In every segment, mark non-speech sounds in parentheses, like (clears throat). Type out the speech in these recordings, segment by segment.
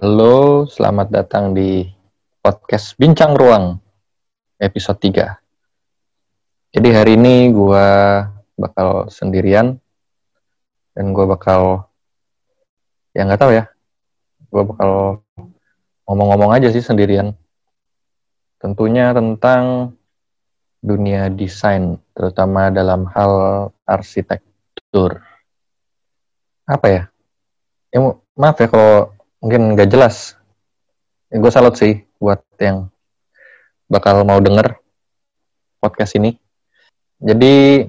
Halo, selamat datang di podcast Bincang Ruang episode 3. Jadi hari ini gue bakal sendirian dan gue bakal ya nggak tahu ya, gue bakal ngomong-ngomong aja sih sendirian. Tentunya tentang dunia desain, terutama dalam hal arsitektur. Apa ya? Ya maaf ya kalau mungkin nggak jelas. Ya, gue salut sih buat yang bakal mau denger podcast ini. Jadi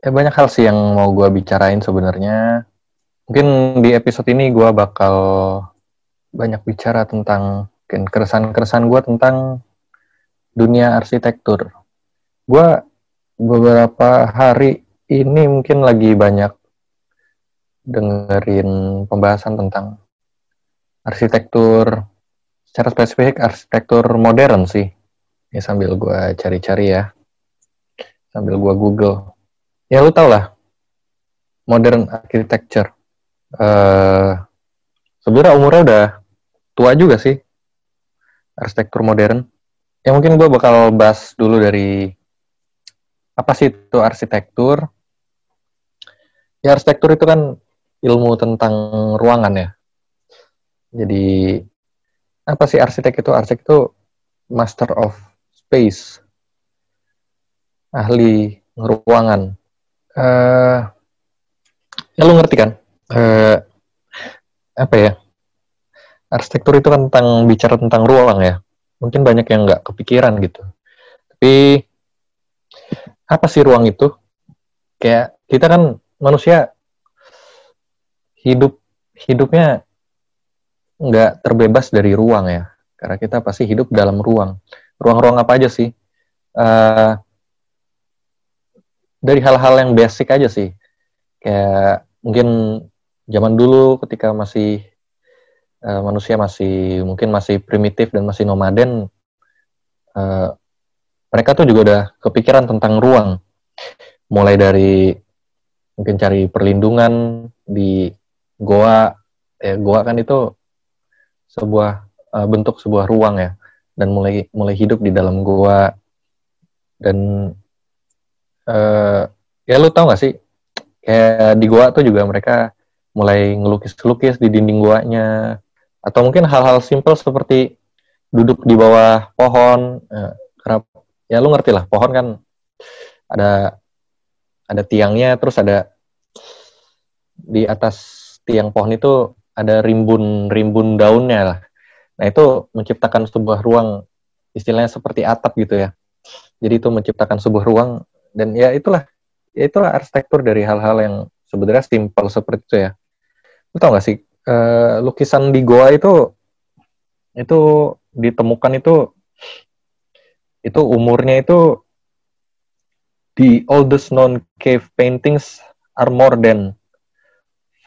ya banyak hal sih yang mau gue bicarain sebenarnya. Mungkin di episode ini gue bakal banyak bicara tentang mungkin keresahan-keresahan gue tentang dunia arsitektur. Gue beberapa hari ini mungkin lagi banyak dengerin pembahasan tentang arsitektur secara spesifik arsitektur modern sih. Ini sambil gue cari-cari ya. Sambil gue Google. Ya lu tau lah. Modern architecture. Uh, sebenarnya umurnya udah tua juga sih. Arsitektur modern. Ya mungkin gue bakal bahas dulu dari apa sih itu arsitektur. Ya arsitektur itu kan ilmu tentang ruangan ya jadi apa sih arsitek itu? Arsitek itu master of space, ahli ruangan. Uh, ya lu ngerti kan? Uh, apa ya? Arsitektur itu kan tentang bicara tentang ruang ya. Mungkin banyak yang nggak kepikiran gitu. Tapi apa sih ruang itu? Kayak kita kan manusia hidup hidupnya nggak terbebas dari ruang ya, karena kita pasti hidup dalam ruang. Ruang-ruang apa aja sih? Uh, dari hal-hal yang basic aja sih, kayak mungkin zaman dulu ketika masih uh, manusia masih mungkin masih primitif dan masih nomaden, uh, mereka tuh juga udah kepikiran tentang ruang, mulai dari mungkin cari perlindungan di goa, ya goa kan itu sebuah uh, bentuk sebuah ruang ya. Dan mulai mulai hidup di dalam gua. Dan uh, ya lu tau gak sih? Kayak di gua tuh juga mereka mulai ngelukis-lukis di dinding guanya. Atau mungkin hal-hal simpel seperti duduk di bawah pohon uh, kerap ya lu ngerti lah pohon kan ada ada tiangnya terus ada di atas tiang pohon itu ada rimbun-rimbun daunnya lah. Nah itu menciptakan sebuah ruang istilahnya seperti atap gitu ya. Jadi itu menciptakan sebuah ruang dan ya itulah ya itulah arsitektur dari hal-hal yang sebenarnya simpel seperti itu ya. Lu tau gak sih uh, lukisan di goa itu itu ditemukan itu itu umurnya itu the oldest known cave paintings are more than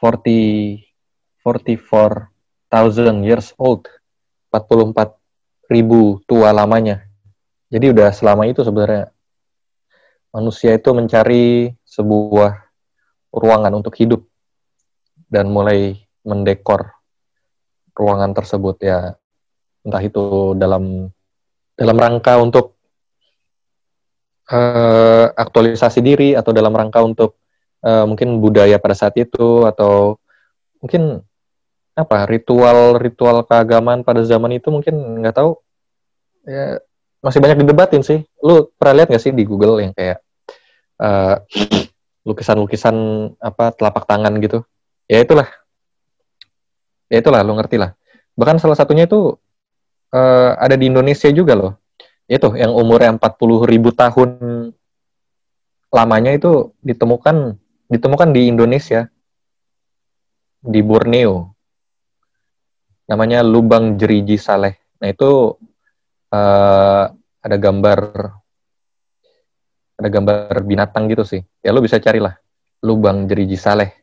40 44,000 years old. 44 ribu tua lamanya. Jadi udah selama itu sebenarnya manusia itu mencari sebuah ruangan untuk hidup dan mulai mendekor ruangan tersebut ya entah itu dalam dalam rangka untuk uh, aktualisasi diri atau dalam rangka untuk uh, mungkin budaya pada saat itu atau mungkin apa ritual-ritual keagamaan pada zaman itu mungkin nggak tahu ya masih banyak didebatin sih. Lu pernah lihat nggak sih di Google yang kayak eh, lukisan-lukisan apa telapak tangan gitu? Ya itulah. Ya itulah lu ngerti lah. Bahkan salah satunya itu uh, ada di Indonesia juga loh. Itu yang umurnya 40 ribu tahun lamanya itu ditemukan ditemukan di Indonesia di Borneo namanya lubang jeriji saleh. Nah itu uh, ada gambar ada gambar binatang gitu sih. Ya lo bisa carilah lubang jeriji saleh.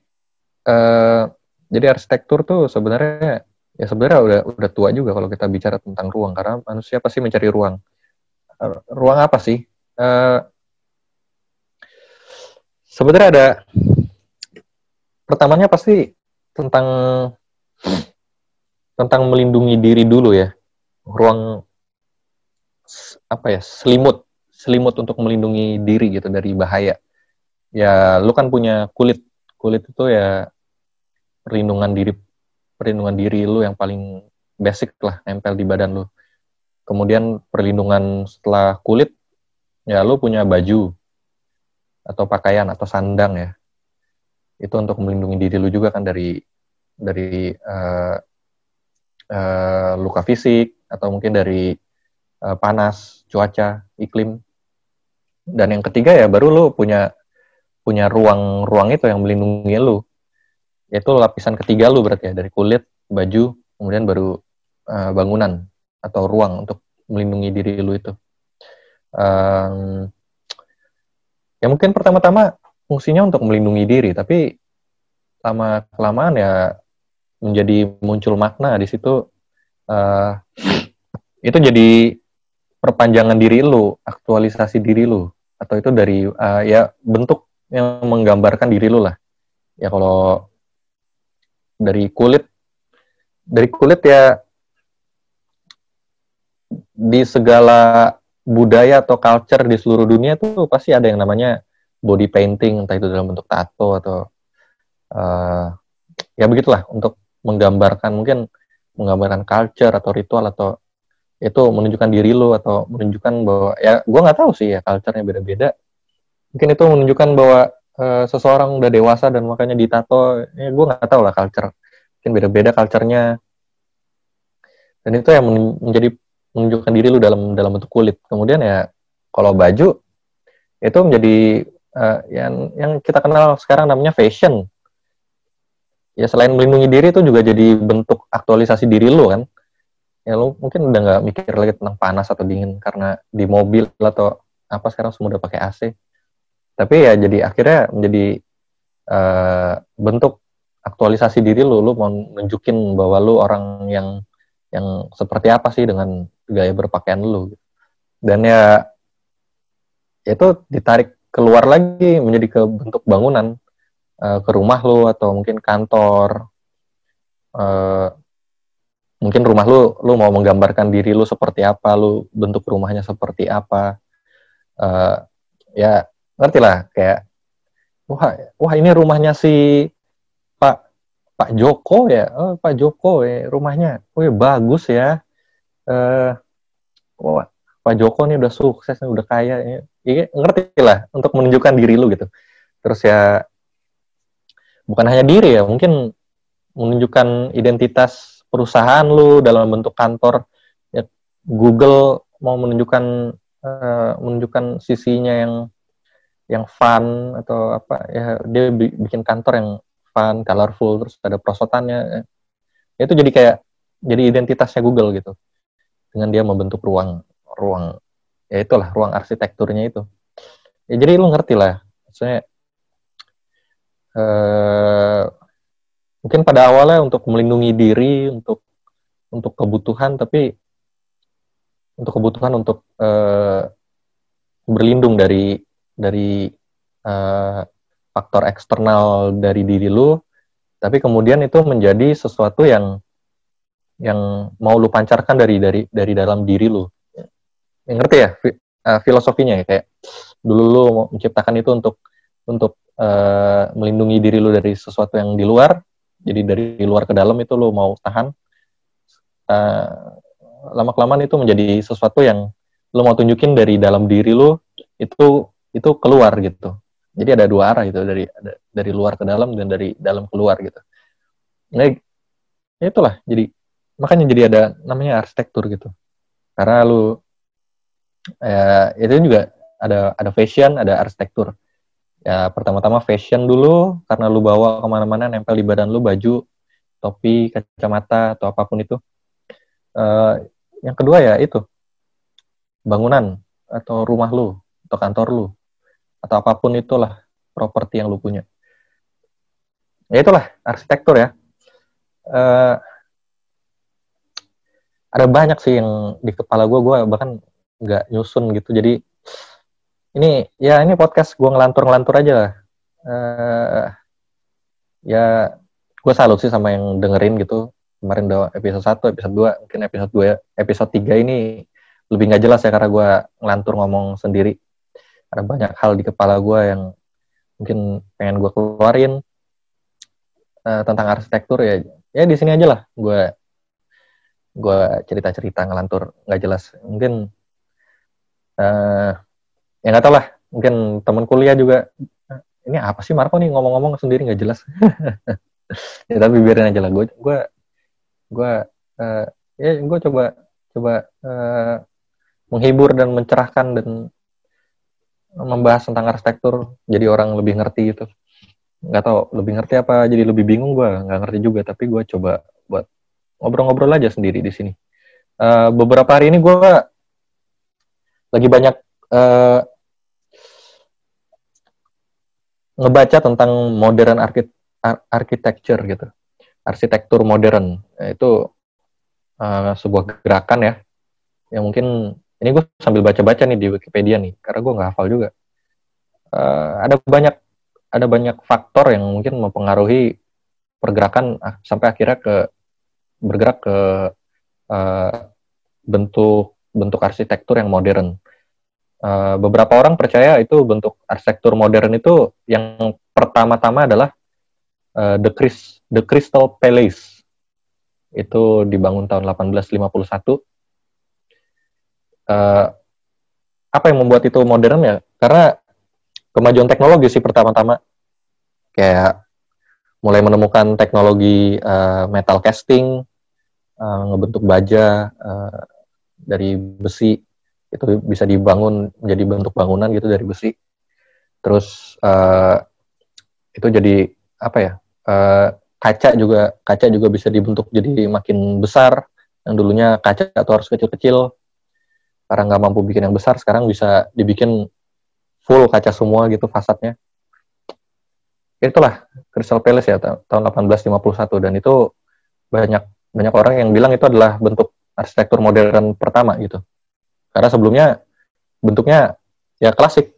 Uh, jadi arsitektur tuh sebenarnya ya sebenarnya udah udah tua juga kalau kita bicara tentang ruang karena manusia pasti mencari ruang. Uh, ruang apa sih? Uh, sebenarnya ada pertamanya pasti tentang tentang melindungi diri dulu ya. Ruang apa ya selimut selimut untuk melindungi diri gitu dari bahaya. Ya lu kan punya kulit kulit itu ya perlindungan diri perlindungan diri lu yang paling basic lah nempel di badan lu. Kemudian perlindungan setelah kulit ya lu punya baju atau pakaian atau sandang ya. Itu untuk melindungi diri lu juga kan dari dari uh, uh, luka fisik atau mungkin dari uh, panas, cuaca, iklim. Dan yang ketiga ya baru lu punya punya ruang-ruang itu yang melindungi lu. Itu lapisan ketiga lu berarti ya dari kulit, baju, kemudian baru uh, bangunan atau ruang untuk melindungi diri lu itu. Um, ya mungkin pertama-tama fungsinya untuk melindungi diri, tapi lama kelamaan ya menjadi muncul makna di situ. Uh, itu jadi perpanjangan diri lu, aktualisasi diri lu, atau itu dari uh, ya bentuk yang menggambarkan diri lu lah. Ya kalau dari kulit, dari kulit ya di segala budaya atau culture di seluruh dunia tuh pasti ada yang namanya body painting, entah itu dalam bentuk tato atau uh, ya begitulah untuk menggambarkan mungkin menggambarkan culture atau ritual atau itu menunjukkan diri lo atau menunjukkan bahwa ya gue nggak tahu sih ya culture-nya beda-beda. Mungkin itu menunjukkan bahwa uh, seseorang udah dewasa dan makanya ditato ya gue nggak tahu lah culture. Mungkin beda-beda culture-nya. Dan itu yang menjadi menunjukkan diri lu dalam dalam bentuk kulit. Kemudian ya kalau baju itu menjadi uh, yang yang kita kenal sekarang namanya fashion ya selain melindungi diri itu juga jadi bentuk aktualisasi diri lu kan? Ya lu mungkin udah nggak mikir lagi tentang panas atau dingin karena di mobil atau apa sekarang semua udah pakai AC tapi ya jadi akhirnya menjadi uh, bentuk aktualisasi diri lu. Lu mau nunjukin bahwa lu orang yang yang seperti apa sih dengan gaya berpakaian lu. Dan ya itu ditarik keluar lagi menjadi ke bentuk bangunan uh, ke rumah lu atau mungkin kantor uh, mungkin rumah lu lu mau menggambarkan diri lu seperti apa lu bentuk rumahnya seperti apa uh, ya ngerti lah kayak wah wah ini rumahnya si Pak Pak Joko ya? Oh, Pak Joko ya rumahnya. Oh ya bagus ya. Uh, wah Pak Joko nih udah sukses udah kaya. Ya, ngerti lah untuk menunjukkan diri lu gitu. Terus ya bukan hanya diri ya mungkin menunjukkan identitas perusahaan lu dalam bentuk kantor. Ya Google mau menunjukkan uh, menunjukkan sisinya yang yang fun atau apa ya dia bikin kantor yang fun, colorful terus ada prosotannya ya, itu jadi kayak jadi identitasnya Google gitu. Dengan dia membentuk ruang ruang ya itulah ruang arsitekturnya itu. Ya jadi lu ngerti lah maksudnya uh, mungkin pada awalnya untuk melindungi diri untuk untuk kebutuhan tapi untuk kebutuhan untuk uh, berlindung dari dari uh, faktor eksternal dari diri lu. Tapi kemudian itu menjadi sesuatu yang yang mau lu pancarkan dari dari dari dalam diri lu. Yang ngerti ya uh, filosofinya ya? Kayak dulu lu menciptakan itu untuk untuk uh, melindungi diri lu dari sesuatu yang di luar. Jadi dari luar ke dalam itu lo mau tahan. Uh, eh, lama kelamaan itu menjadi sesuatu yang lo mau tunjukin dari dalam diri lo itu itu keluar gitu. Jadi ada dua arah gitu dari dari luar ke dalam dan dari dalam keluar gitu. Nah itulah. Jadi makanya jadi ada namanya arsitektur gitu. Karena lu ya itu juga ada ada fashion ada arsitektur ya pertama-tama fashion dulu karena lu bawa ke mana-mana nempel di badan lu baju topi kacamata atau apa pun itu. Uh, yang kedua ya itu bangunan atau rumah lu atau kantor lu atau apa pun itulah properti yang lu punya. Ya itulah arsitektur ya. Uh, ada banyak sih yang di kepala gue gue bahkan nggak nyusun gitu. Jadi ini ya ini podcast gue ngelantur-ngelantur aja lah. Uh, ya gue salut sih sama yang dengerin gitu. kemarin udah episode 1, episode 2, mungkin episode 2, episode 3 ini lebih nggak jelas ya karena gue ngelantur ngomong sendiri. Ada banyak hal di kepala gue yang mungkin pengen gue keluarin uh, tentang arsitektur ya. Ya di sini aja lah gue gue cerita-cerita ngelantur nggak jelas. Mungkin uh, ya nggak tau lah. Mungkin teman kuliah juga. Ini apa sih Marco nih? Ngomong-ngomong sendiri nggak jelas. (laughs) ya tapi biarin aja lah. Gue gue gue uh, ya gue coba coba uh, menghibur dan mencerahkan dan membahas tentang arsitektur jadi orang lebih ngerti itu nggak tahu lebih ngerti apa jadi lebih bingung gue nggak ngerti juga. Tapi gue coba buat ngobrol-ngobrol aja sendiri di sini. Uh, beberapa hari ini gue lagi banyak uh, ngebaca tentang modern architecture architecture gitu. Arsitektur modern. Itu uh, sebuah gerakan ya. Yang mungkin ini gue sambil baca-baca nih di Wikipedia nih karena gue nggak hafal juga. Uh, ada banyak ada banyak faktor yang mungkin mempengaruhi pergerakan uh, sampai akhirnya ke bergerak ke uh, bentuk bentuk arsitektur yang modern. Uh, beberapa orang percaya itu bentuk arsitektur modern itu yang pertama-tama adalah uh, the, Chris, the Crystal Palace. Itu dibangun tahun 1851. Uh, apa yang membuat itu modern ya? Karena kemajuan teknologi sih pertama-tama. Kayak mulai menemukan teknologi uh, metal casting, uh, ngebentuk baja uh, dari besi itu bisa dibangun menjadi bentuk bangunan gitu dari besi. Terus uh, itu jadi apa ya uh, kaca juga kaca juga bisa dibentuk jadi makin besar. Yang dulunya kaca atau harus kecil-kecil. Karena nggak mampu bikin yang besar sekarang bisa dibikin full kaca semua gitu fasadnya itulah Crystal Palace ya tahun 1851 dan itu banyak banyak orang yang bilang itu adalah bentuk arsitektur modern pertama gitu karena sebelumnya bentuknya ya klasik.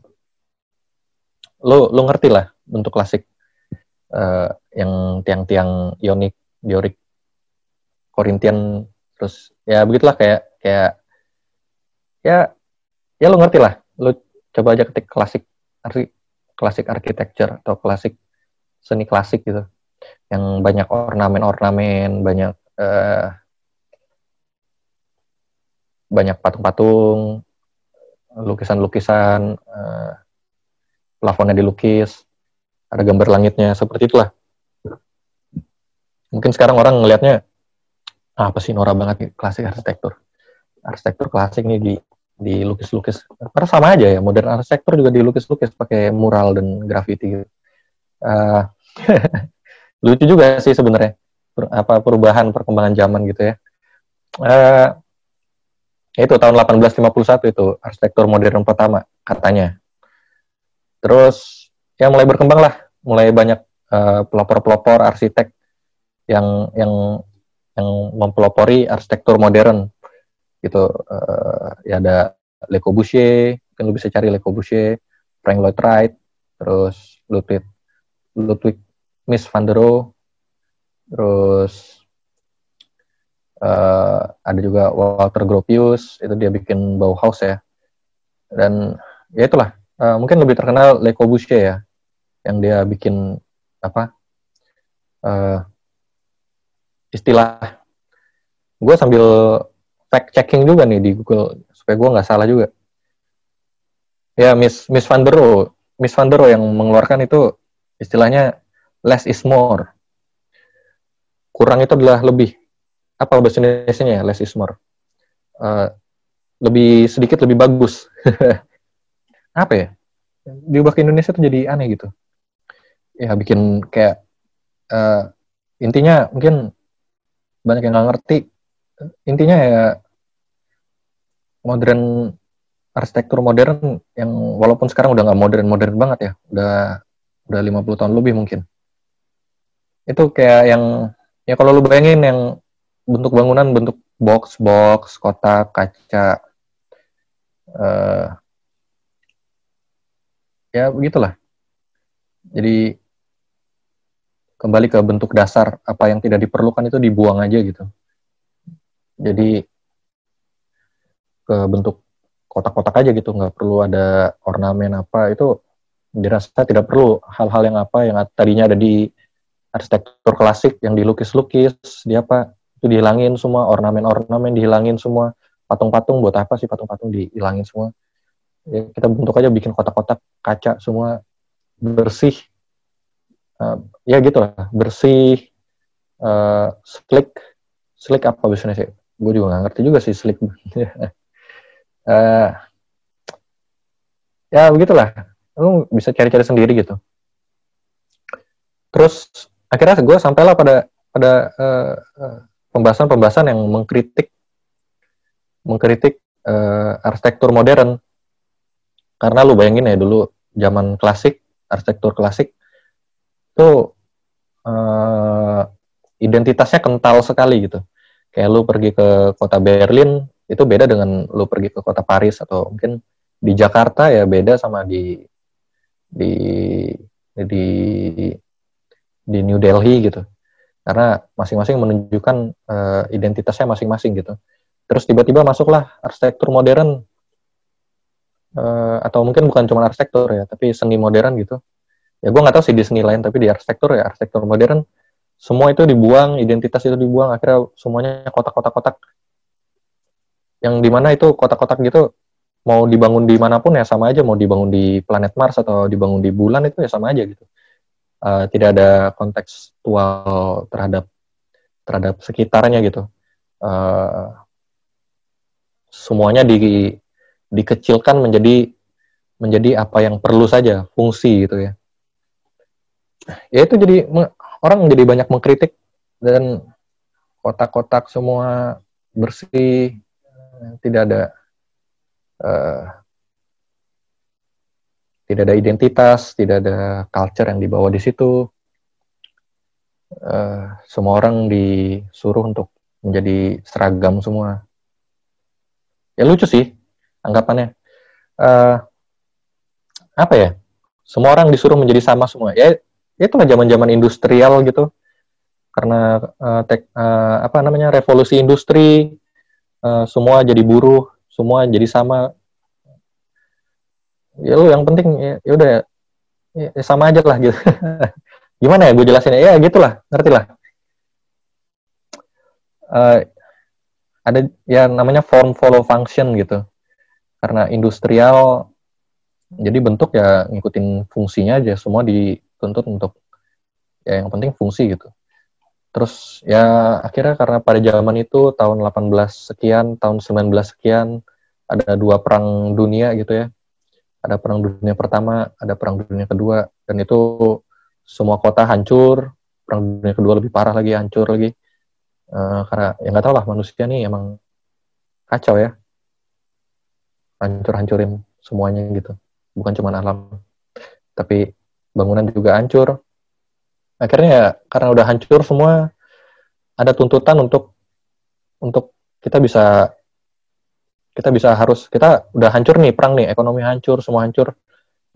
Lo lo ngerti lah bentuk klasik uh, yang tiang-tiang ionik, diorik, korintian, terus ya begitulah kayak kayak ya ya lo ngerti lah, lo coba aja ketik klasik arti klasik architecture atau klasik seni klasik gitu, yang banyak ornamen-ornamen, banyak uh, banyak patung-patung, lukisan-lukisan, uh, plafonnya dilukis, ada gambar langitnya seperti itulah mungkin sekarang orang ngelihatnya ah, apa sih norak banget nih klasik arsitektur arsitektur klasik nih di di lukis-lukis karena sama aja ya modern arsitektur juga dilukis-lukis pakai mural dan graffiti gitu. Uh, (laughs) lucu juga sih sebenarnya apa perubahan perkembangan zaman gitu ya. Uh, itu tahun 1851 itu arsitektur modern pertama katanya. Terus ya mulai berkembang lah, mulai banyak uh, pelopor-pelopor arsitek yang yang yang mempelopori arsitektur modern gitu. Uh, ya ada Le Corbusier, kan lu bisa cari Le Corbusier, Frank Lloyd Wright, terus Ludwig Ludwig Mies van der Rohe, terus uh, ada juga Walter Gropius, itu dia bikin Bauhaus ya. Dan ya itulah, uh, mungkin lebih terkenal Le Corbusier ya, yang dia bikin apa uh, istilah. Gue sambil fact checking juga nih di Google supaya gue nggak salah juga. Ya Miss Miss Van der Rohe Miss Van der Rohe yang mengeluarkan itu istilahnya less is more. Kurang itu adalah lebih apa bahasa Indonesia ya? Less is more. Uh, lebih sedikit lebih bagus. (laughs) Apa ya? Diubah ke Indonesia tuh jadi aneh gitu. Ya bikin kayak uh, intinya mungkin banyak yang nggak ngerti. Intinya ya modern arsitektur modern yang walaupun sekarang udah nggak modern modern banget ya. Udah udah 50 tahun lebih mungkin. Itu kayak yang ya kalau lu bayangin yang bentuk bangunan bentuk box box kotak kaca uh, ya begitulah. Jadi kembali ke bentuk dasar apa yang tidak diperlukan itu dibuang aja gitu. Jadi ke bentuk kotak-kotak aja gitu nggak perlu ada ornamen apa itu dirasa tidak perlu. Hal-hal yang apa yang tadinya ada di arsitektur klasik yang dilukis-lukis di apa itu dihilangin semua ornamen-ornamen dihilangin semua patung-patung buat apa sih patung-patung dihilangin semua? Ya, kita bentuk aja bikin kotak-kotak kaca semua bersih uh, ya gitu lah bersih uh, slick. Slick apa biasanya sih? Gue juga nggak ngerti juga sih slick. Uh, (laughs) ya begitulah. Lu bisa cari-cari sendiri gitu. Terus akhirnya gue sampailah pada pada pembahasan-pembahasan uh, yang mengkritik mengkritik uh, arsitektur modern. Karena lu bayangin ya dulu zaman klasik arsitektur klasik itu uh, identitasnya kental sekali gitu. Kayak lu pergi ke kota Berlin itu beda dengan lu pergi ke kota Paris atau mungkin di Jakarta ya beda sama di di di di New Delhi gitu karena masing-masing menunjukkan uh, identitasnya masing-masing gitu. Terus tiba-tiba masuklah arsitektur modern. Uh, atau mungkin bukan cuma arsitektur ya tapi seni modern gitu. Ya gue nggak tahu sih di seni lain tapi di arsitektur ya arsitektur modern semua itu dibuang identitas itu dibuang akhirnya semuanya kotak-kotak-kotak. Yang di mana itu kotak-kotak gitu mau dibangun di mana pun ya sama aja mau dibangun di planet Mars atau dibangun di bulan itu ya sama aja gitu uh, tidak ada kontekstual terhadap terhadap sekitarnya gitu. Uh, semuanya di dikecilkan menjadi menjadi apa yang perlu saja fungsi gitu ya. Ya itu jadi orang jadi banyak mengkritik dan kotak-kotak semua bersih tidak ada uh, tidak ada identitas, tidak ada culture yang dibawa di situ. Uh, semua orang disuruh untuk menjadi seragam semua. Ya lucu sih anggapannya. Uh, apa ya? Semua orang disuruh menjadi sama semua. Ya itulah zaman-zaman industrial gitu. Karena uh, tek, uh, apa namanya revolusi industri, uh, semua jadi buruh, semua jadi sama ya lu yang penting ya, ya udah ya, ya sama aja lah gitu. (laughs) Gimana ya gue jelasin ya? Gitulah ngerti lah uh, ada ya namanya form follow function gitu. Karena industrial jadi bentuk ya ngikutin fungsinya aja semua dituntut untuk ya yang penting fungsi gitu. Terus ya akhirnya karena pada zaman itu tahun 18 sekian tahun 19 sekian ada dua perang dunia gitu ya. Ada perang dunia pertama, ada perang dunia kedua, dan itu semua kota hancur. Perang dunia kedua lebih parah lagi, hancur lagi. Uh, karena ya nggak tahu lah manusia nih emang kacau ya. Hancur-hancurin semuanya gitu. Bukan cuma alam. Tapi bangunan juga hancur. Akhirnya ya karena udah hancur semua, ada tuntutan untuk untuk kita bisa kita bisa harus kita udah hancur nih perang nih ekonomi hancur semua hancur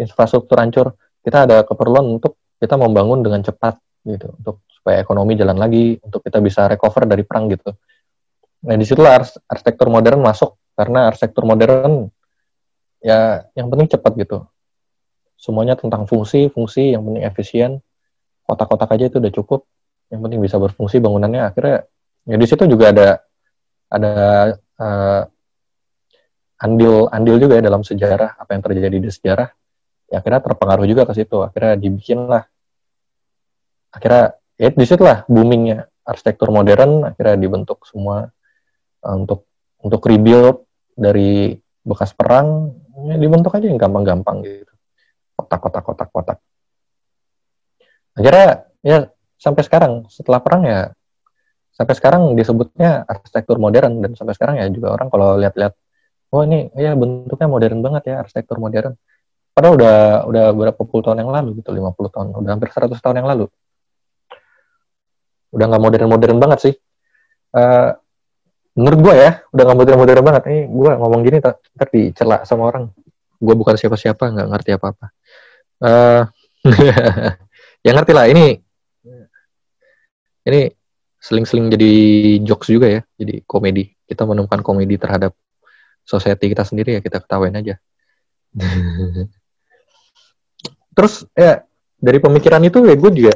infrastruktur hancur. Kita ada keperluan untuk kita membangun dengan cepat gitu untuk supaya ekonomi jalan lagi untuk kita bisa recover dari perang gitu. Nah di situlah arsitektur modern masuk karena arsitektur modern ya yang penting cepat gitu. Semuanya tentang fungsi fungsi yang penting efisien. Kotak-kotak aja itu udah cukup yang penting bisa berfungsi bangunannya. Akhirnya ya di situ juga ada ada uh, andil andil juga ya dalam sejarah apa yang terjadi di sejarah. Ya akhirnya terpengaruh juga ke situ. Akhirnya dibikin lah. Akhirnya ya lah boomingnya arsitektur modern akhirnya dibentuk semua uh, untuk untuk rebuild dari bekas perang ya dibentuk aja yang gampang-gampang gitu. Kotak-kotak kotak-kotak akhirnya ya sampai sekarang setelah perang ya sampai sekarang disebutnya arsitektur modern dan sampai sekarang ya juga orang kalau lihat-lihat oh ini ya bentuknya modern banget ya arsitektur modern. Padahal udah udah berapa puluh tahun yang lalu gitu 50 tahun. Udah hampir 100 tahun yang lalu. Udah nggak modern modern banget sih. Uh, menurut gue ya udah nggak modern modern banget. Ini gue ngomong gini ntar dicela sama orang. Gue bukan siapa siapa nggak ngerti apa apa uh, ya ngerti lah ini ini seling-seling jadi jokes juga ya, jadi komedi. Kita menemukan komedi terhadap society kita sendiri ya kita ketawain aja. (laughs) Terus ya dari pemikiran itu ya gue juga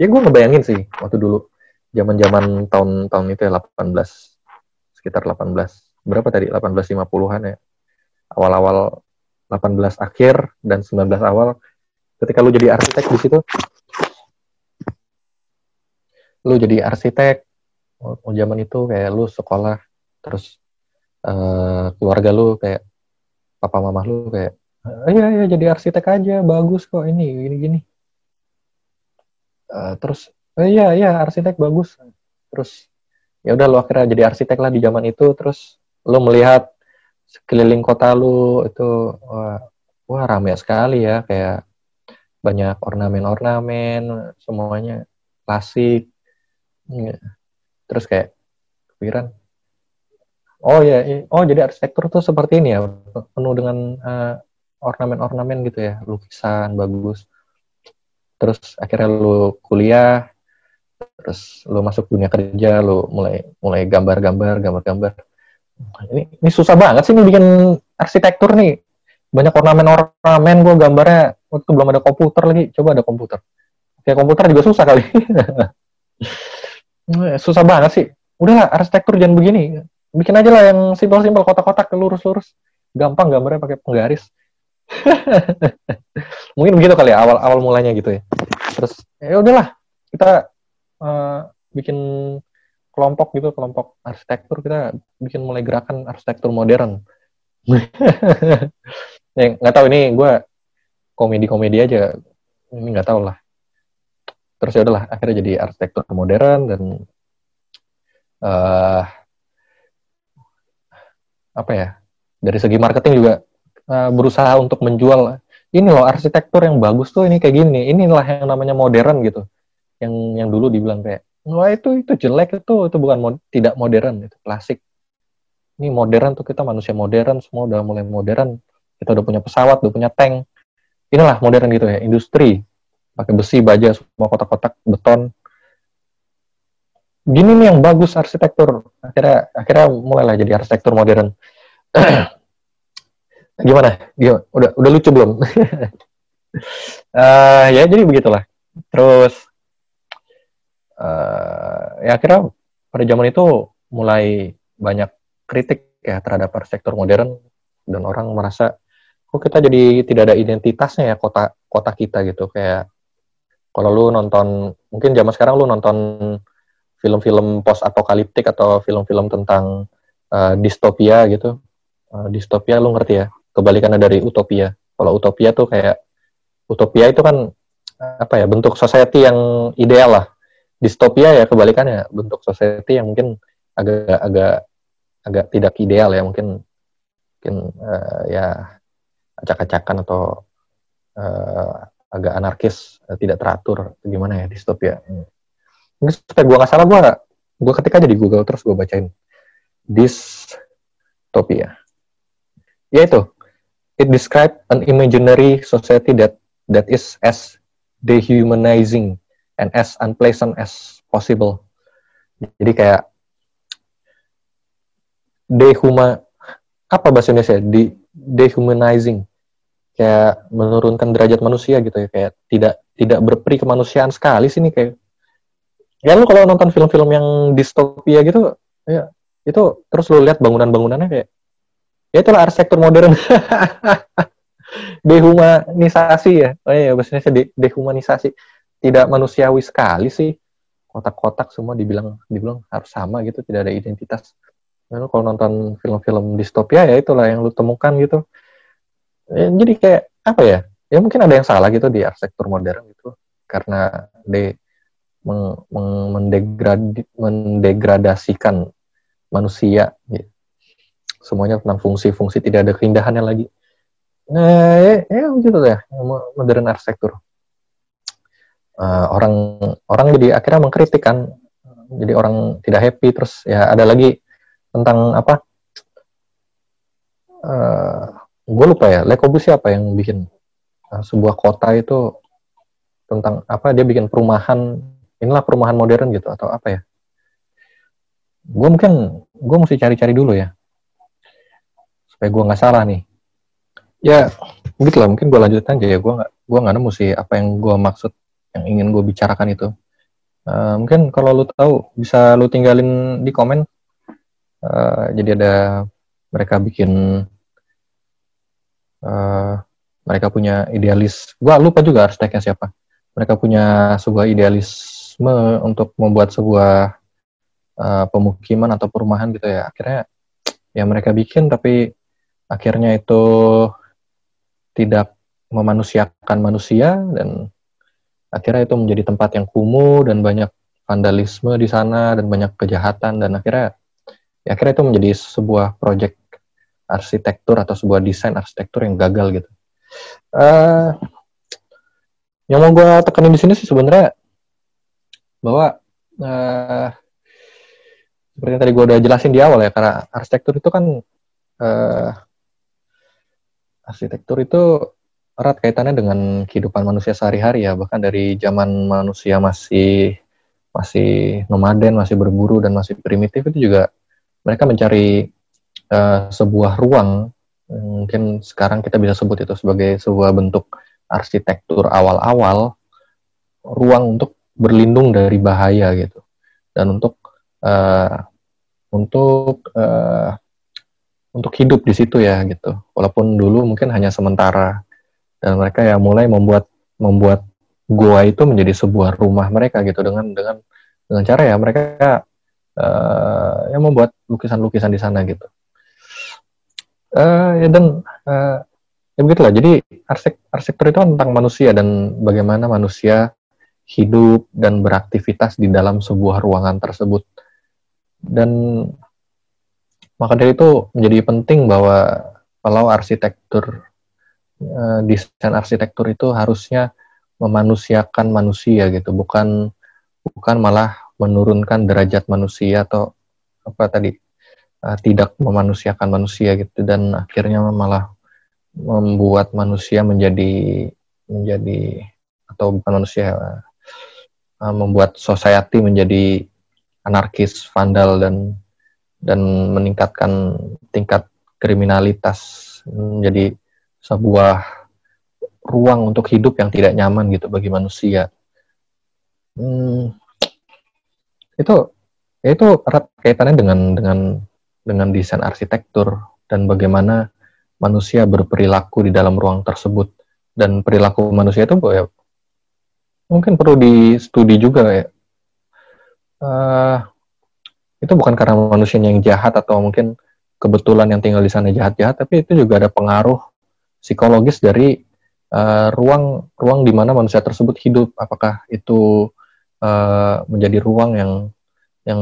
ya gue ngebayangin sih waktu dulu zaman-zaman tahun-tahun itu ya 18 sekitar 18 berapa tadi 1850-an ya awal-awal 18 akhir dan 19 awal ketika lu jadi arsitek di situ lu jadi arsitek oh, zaman itu kayak lu sekolah terus uh, keluarga lu kayak papa mama lu kayak iya iya jadi arsitek aja bagus kok ini gini gini uh, terus iya iya arsitek bagus terus ya udah lu akhirnya jadi arsitek lah di zaman itu terus lu melihat sekeliling kota lu itu wah, wah rame sekali ya kayak banyak ornamen-ornamen semuanya klasik Iya. Terus kayak pikiran, oh ya, oh jadi arsitektur tuh seperti ini ya, penuh dengan uh, ornamen-ornamen gitu ya, lukisan bagus. Terus akhirnya lu kuliah, terus lu masuk dunia kerja, lu mulai mulai gambar-gambar, gambar-gambar. Ini ini susah banget sih nih bikin arsitektur nih. Banyak ornamen-ornamen gue gambarnya waktu belum ada komputer lagi. Coba ada komputer. Kayak komputer juga susah kali. (laughs) susah banget sih. Udahlah arsitektur jangan begini. Bikin aja lah yang simpel-simpel kotak-kotak lurus-lurus. Gampang gambarnya pakai penggaris. (laughs) Mungkin begitu kali ya awal awal mulanya gitu ya. Terus ya udahlah kita uh, bikin kelompok gitu kelompok arsitektur kita bikin mulai gerakan arsitektur modern. (laughs) ya nggak tahu ini gue komedi-komedi aja ini nggak tahu lah terus ya udahlah akhirnya jadi arsitektur modern dan uh, apa ya dari segi marketing juga uh, berusaha untuk menjual ini loh arsitektur yang bagus tuh ini kayak gini inilah yang namanya modern gitu. Yang yang dulu dibilang kayak wah itu itu jelek itu itu bukan mod, tidak modern itu klasik. Ini modern tuh kita manusia modern semua udah mulai modern kita udah punya pesawat udah punya tank. Inilah modern gitu ya industri. Pakai besi baja semua kotak-kotak beton gini nih yang bagus arsitektur. Akhirnya akhirnya mulailah jadi arsitektur modern. (clears throat) Gimana? Gimana? Udah udah lucu belum? Uh, (laughs) ya jadi begitulah. Terus uh, ya akhirnya pada zaman itu mulai banyak kritik ya terhadap arsitektur modern dan orang merasa kok kita jadi tidak ada identitasnya ya kota kota kita gitu? Kayak kalau lu nonton mungkin zaman sekarang lu nonton film-film post apokaliptik atau film-film tentang uh, distopia gitu. Uh, distopia lu ngerti ya? Kebalikannya dari utopia. Kalau utopia tuh kayak utopia itu kan apa ya bentuk society yang ideal lah. Distopia ya kebalikannya bentuk society yang mungkin agak agak agak tidak ideal ya. Mungkin mungkin uh, ya acak-acakan atau uh, agak anarkis, uh, tidak teratur, gimana ya distopia. Hmm. Ini supaya gue nggak salah, gue gue ketik aja di Google terus gue bacain dystopia. Ya itu, it describe an imaginary society that that is as dehumanizing and as unpleasant as possible. Jadi kayak dehuma apa bahasa Indonesia? De, dehumanizing kayak menurunkan derajat manusia gitu ya kayak tidak tidak berperi kemanusiaan sekali sih nih kayak ya lu kalau nonton film-film yang distopia gitu ya itu terus lu lihat bangunan-bangunannya kayak ya itulah arsitektur modern. (laughs) Dehumanisasi ya. Oh iya bahasanya de dehumanisasi. Tidak manusiawi sekali sih. Kotak-kotak semua dibilang dibilang harus sama gitu tidak ada identitas. Lalu kalau nonton film-film distopia ya itulah yang lu temukan gitu. Ya, jadi kayak apa ya? Ya mungkin ada yang salah gitu di arsitektur modern gitu. Karena de mendegradasikan manusia gitu. semuanya tentang fungsi-fungsi tidak ada keindahannya lagi nah ya, ya gitu ya modern arsitektur uh, orang orang jadi akhirnya mengkritik kan jadi orang tidak happy terus ya ada lagi tentang apa uh, gue lupa ya Le Corbusier siapa yang bikin uh, sebuah kota itu tentang apa dia bikin perumahan inilah perumahan modern gitu atau apa ya? Gue mungkin gue mesti cari-cari dulu ya. Supaya gue nggak salah nih. Ya gitu lah mungkin gue lanjutin aja ya. Gue nggak gue nggak nemu sih apa yang gue maksud yang ingin gue bicarakan itu. Uh, mungkin kalau lu tahu bisa lu tinggalin di komen. Uh, jadi ada mereka bikin uh, mereka punya idealis. Gue lupa juga arsiteknya siapa. Mereka punya sebuah idealisme untuk membuat sebuah uh, pemukiman atau perumahan gitu ya akhirnya ya mereka bikin tapi akhirnya itu tidak memanusiakan manusia dan akhirnya itu menjadi tempat yang kumuh dan banyak vandalisme di sana dan banyak kejahatan dan akhirnya ya akhirnya itu menjadi sebuah proyek arsitektur atau sebuah desain arsitektur yang gagal gitu. Uh, yang mau gue tekanin di sini sih sebenarnya bahwa uh, seperti yang tadi gue udah jelasin di awal ya karena arsitektur itu kan uh, arsitektur itu erat kaitannya dengan kehidupan manusia sehari-hari ya. Bahkan dari zaman manusia masih masih nomaden masih berburu dan masih primitif itu juga mereka mencari uh, sebuah ruang. Mungkin sekarang kita bisa sebut itu sebagai sebuah bentuk arsitektur awal-awal ruang untuk berlindung dari bahaya gitu dan untuk uh, untuk uh, untuk hidup di situ ya gitu. Walaupun dulu mungkin hanya sementara dan mereka ya mulai membuat membuat gua itu menjadi sebuah rumah mereka gitu dengan dengan dengan cara ya mereka uh, ya membuat lukisan-lukisan di sana gitu. Uh, ya dan uh, ya begitulah. Jadi arsitek arsitektur itu tentang manusia dan bagaimana manusia hidup dan beraktivitas di dalam sebuah ruangan tersebut. Dan maka dari itu menjadi penting bahwa kalau arsitektur uh, desain arsitektur itu harusnya memanusiakan manusia gitu, bukan bukan malah menurunkan derajat manusia atau apa tadi uh, tidak memanusiakan manusia gitu dan akhirnya malah membuat manusia menjadi menjadi atau bukan manusia uh, membuat society menjadi anarkis, vandal dan dan meningkatkan tingkat kriminalitas menjadi sebuah ruang untuk hidup yang tidak nyaman gitu bagi manusia. Hmm, itu itu erat kaitannya dengan dengan dengan desain arsitektur dan bagaimana manusia berperilaku di dalam ruang tersebut dan perilaku manusia itu ya, mungkin perlu di studi juga ya. Uh, itu bukan karena manusianya yang jahat atau mungkin kebetulan yang tinggal di sana jahat-jahat, tapi itu juga ada pengaruh psikologis dari uh, ruang ruang di mana manusia tersebut hidup. Apakah itu uh, menjadi ruang yang yang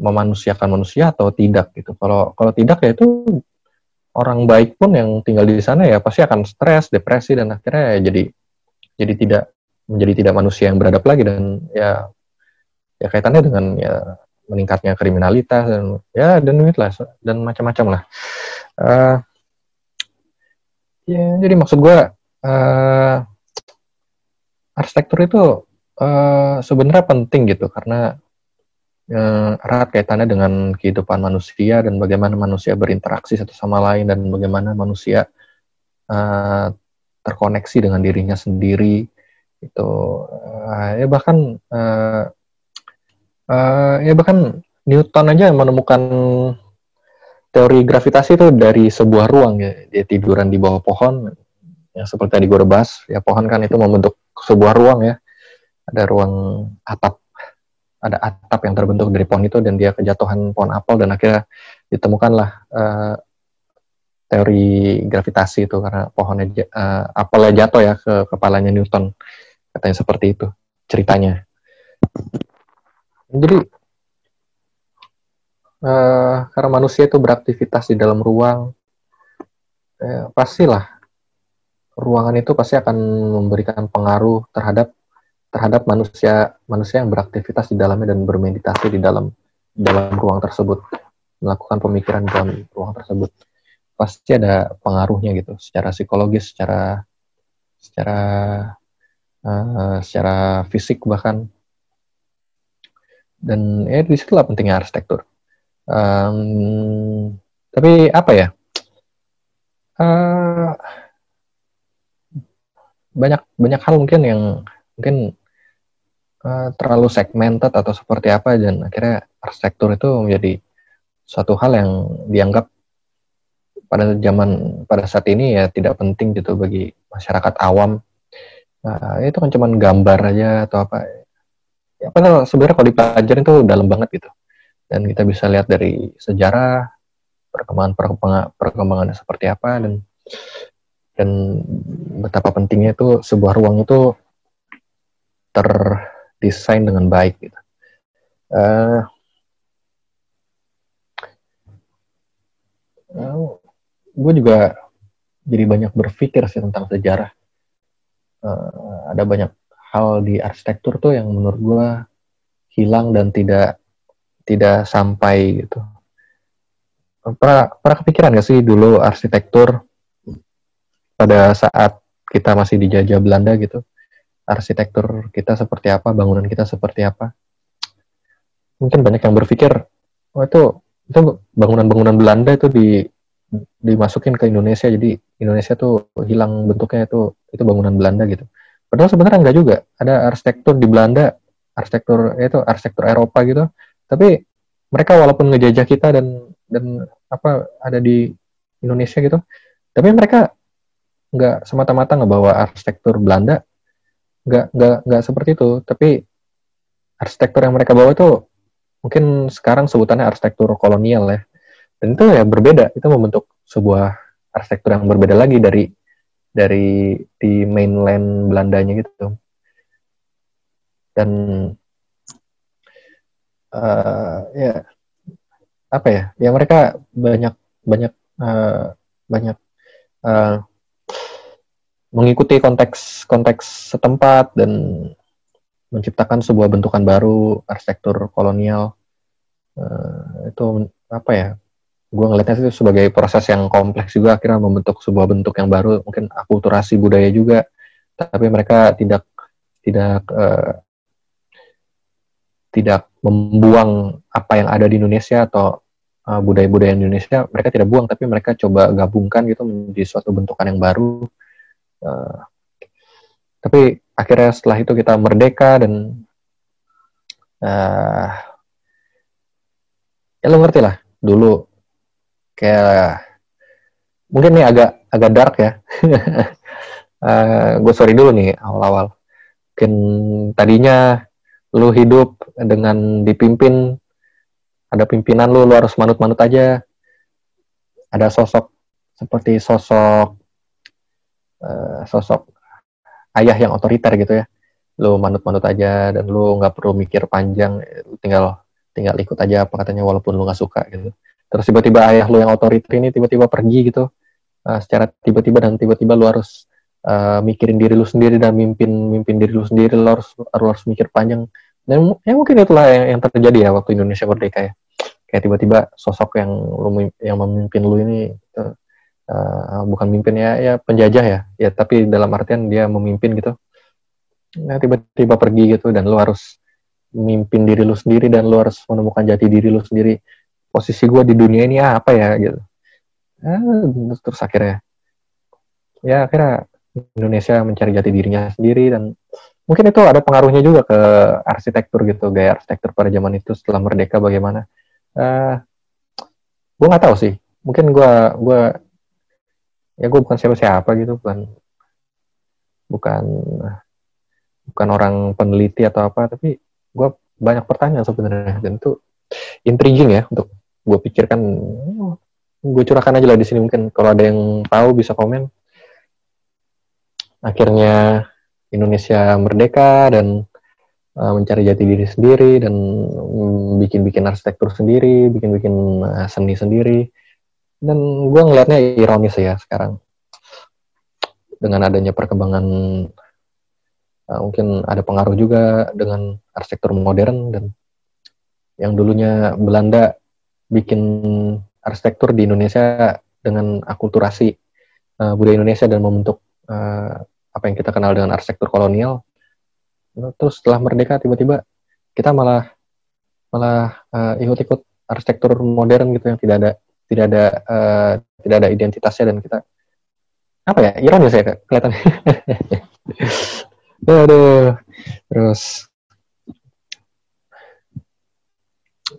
memanusiakan manusia atau tidak gitu. Kalau kalau tidak ya itu orang baik pun yang tinggal di sana ya pasti akan stres, depresi dan akhirnya ya jadi jadi tidak menjadi tidak manusia yang beradab lagi dan ya ya kaitannya dengan ya meningkatnya kriminalitas dan ya dan lah dan macam-macam lah. Uh, ya jadi maksud gue uh, arsitektur itu uh, sebenarnya penting gitu karena uh, erat kaitannya dengan kehidupan manusia dan bagaimana manusia berinteraksi satu sama lain dan bagaimana manusia uh, terkoneksi dengan dirinya sendiri itu uh, ya bahkan uh, uh, ya bahkan Newton aja menemukan teori gravitasi itu dari sebuah ruang ya. Dia tiduran di bawah pohon yang seperti tadi gue bahas ya pohon kan itu membentuk sebuah ruang ya. Ada ruang atap ada atap yang terbentuk dari pohon itu dan dia kejatuhan pohon apel dan akhirnya ditemukanlah uh, teori gravitasi itu karena pohonnya uh, apelnya jatuh ya ke kepalanya Newton katanya seperti itu ceritanya jadi uh, karena manusia itu beraktivitas di dalam ruang, eh, pastilah ruangan itu pasti akan memberikan pengaruh terhadap terhadap manusia manusia yang beraktivitas di dalamnya dan bermeditasi di dalam dalam ruang tersebut, melakukan pemikiran dalam ruang tersebut. Pasti ada pengaruhnya gitu, secara psikologis, secara secara uh, secara fisik bahkan. Dan ya di situlah pentingnya arsitektur. Um, tapi apa ya? Uh, banyak banyak hal mungkin yang mungkin uh, terlalu segmented atau seperti apa dan akhirnya arsitektur itu menjadi suatu hal yang dianggap pada zaman pada saat ini ya tidak penting gitu bagi masyarakat awam nah, itu kan cuma gambar aja atau apa ya padahal sebenarnya kalau dipelajarin itu dalam banget gitu dan kita bisa lihat dari sejarah perkembangan perkembangan perkembangannya seperti apa dan dan betapa pentingnya itu sebuah ruang itu terdesain dengan baik gitu. Uh, uh, gue juga jadi banyak berpikir sih tentang sejarah. Uh, ada banyak hal di arsitektur tuh yang menurut gue hilang dan tidak tidak sampai gitu. Pernah, kepikiran gak sih dulu arsitektur pada saat kita masih dijajah Belanda gitu arsitektur kita seperti apa bangunan kita seperti apa mungkin banyak yang berpikir oh itu itu bangunan-bangunan Belanda itu di dimasukin ke Indonesia jadi Indonesia tuh hilang bentuknya itu itu bangunan Belanda gitu. Padahal sebenarnya enggak juga. Ada arsitektur di Belanda arsitektur itu arsitektur Eropa gitu. Tapi mereka walaupun ngejajah kita dan dan apa ada di Indonesia gitu tapi mereka nggak semata-mata ngebawa arsitektur Belanda. Nggak nggak nggak seperti itu. Tapi arsitektur yang mereka bawa itu mungkin sekarang sebutannya arsitektur kolonial ya. Dan itu ya berbeda. Itu membentuk sebuah arsitektur yang berbeda lagi dari dari di mainland Belandanya gitu. Dan uh, ya apa ya ya mereka banyak banyak uh, banyak uh, mengikuti konteks konteks setempat dan menciptakan sebuah bentukan baru arsitektur kolonial. Uh, itu apa ya gue ngelihatnya itu sebagai proses yang kompleks juga akhirnya membentuk sebuah bentuk yang baru mungkin akulturasi budaya juga. Tapi mereka tidak tidak uh, tidak membuang apa yang ada di Indonesia atau uh, budaya-budaya Indonesia. Mereka tidak buang tapi mereka coba gabungkan gitu menjadi suatu bentukan yang baru. Uh, tapi akhirnya setelah itu kita merdeka dan uh, ya lo ngerti lah. Dulu kayak mungkin nih agak agak dark ya. uh, (laughs) eh, gue sorry dulu nih awal-awal. Mungkin tadinya lu hidup dengan dipimpin ada pimpinan lu, lu harus manut-manut aja. Ada sosok seperti sosok uh, sosok ayah yang otoriter gitu ya lu manut-manut aja dan lu nggak perlu mikir panjang tinggal tinggal ikut aja apa katanya walaupun lu nggak suka gitu terus tiba-tiba ayah lu yang otoriter ini tiba-tiba pergi gitu. Uh, secara tiba-tiba dan tiba-tiba lu harus uh, mikirin diri lu sendiri dan mimpin mimpin diri lu sendiri lu harus lu harus mikir panjang. Dan ya mungkin itulah yang, yang terjadi ya waktu Indonesia merdeka ya. Kayak tiba-tiba sosok yang lu yang memimpin lu ini uh, uh, bukan mimpin ya ya penjajah ya. Ya tapi dalam artian dia memimpin gitu. Nah tiba-tiba pergi gitu dan lu harus memimpin diri lu sendiri dan lu harus menemukan jati diri lu sendiri posisi gue di dunia ini apa ya gitu. Nah, terus akhirnya ya akhirnya Indonesia mencari jati dirinya sendiri dan mungkin itu ada pengaruhnya juga ke arsitektur gitu gaya arsitektur pada zaman itu setelah merdeka bagaimana. Eh, gue nggak tahu sih. Mungkin gue gue ya gue bukan siapa-siapa gitu bukan bukan bukan orang peneliti atau apa tapi gue banyak pertanyaan sebenarnya dan itu intriguing ya untuk gue pikirkan gue curahkan aja lah di sini mungkin kalau ada yang tahu bisa komen. Akhirnya Indonesia merdeka dan uh, mencari jati diri sendiri dan bikin-bikin arsitektur sendiri bikin-bikin uh, seni sendiri. Dan gue ngelihatnya ironis ya sekarang. Dengan adanya perkembangan uh, mungkin ada pengaruh juga dengan arsitektur modern dan yang dulunya Belanda bikin arsitektur di Indonesia dengan akulturasi uh, budaya Indonesia dan membentuk uh, apa yang kita kenal dengan arsitektur kolonial. Terus setelah merdeka tiba-tiba kita malah malah uh, ikut-ikut arsitektur modern gitu yang tidak ada tidak ada uh, tidak ada identitasnya dan kita apa ya ironis ya kelihatan (laughs) aduh terus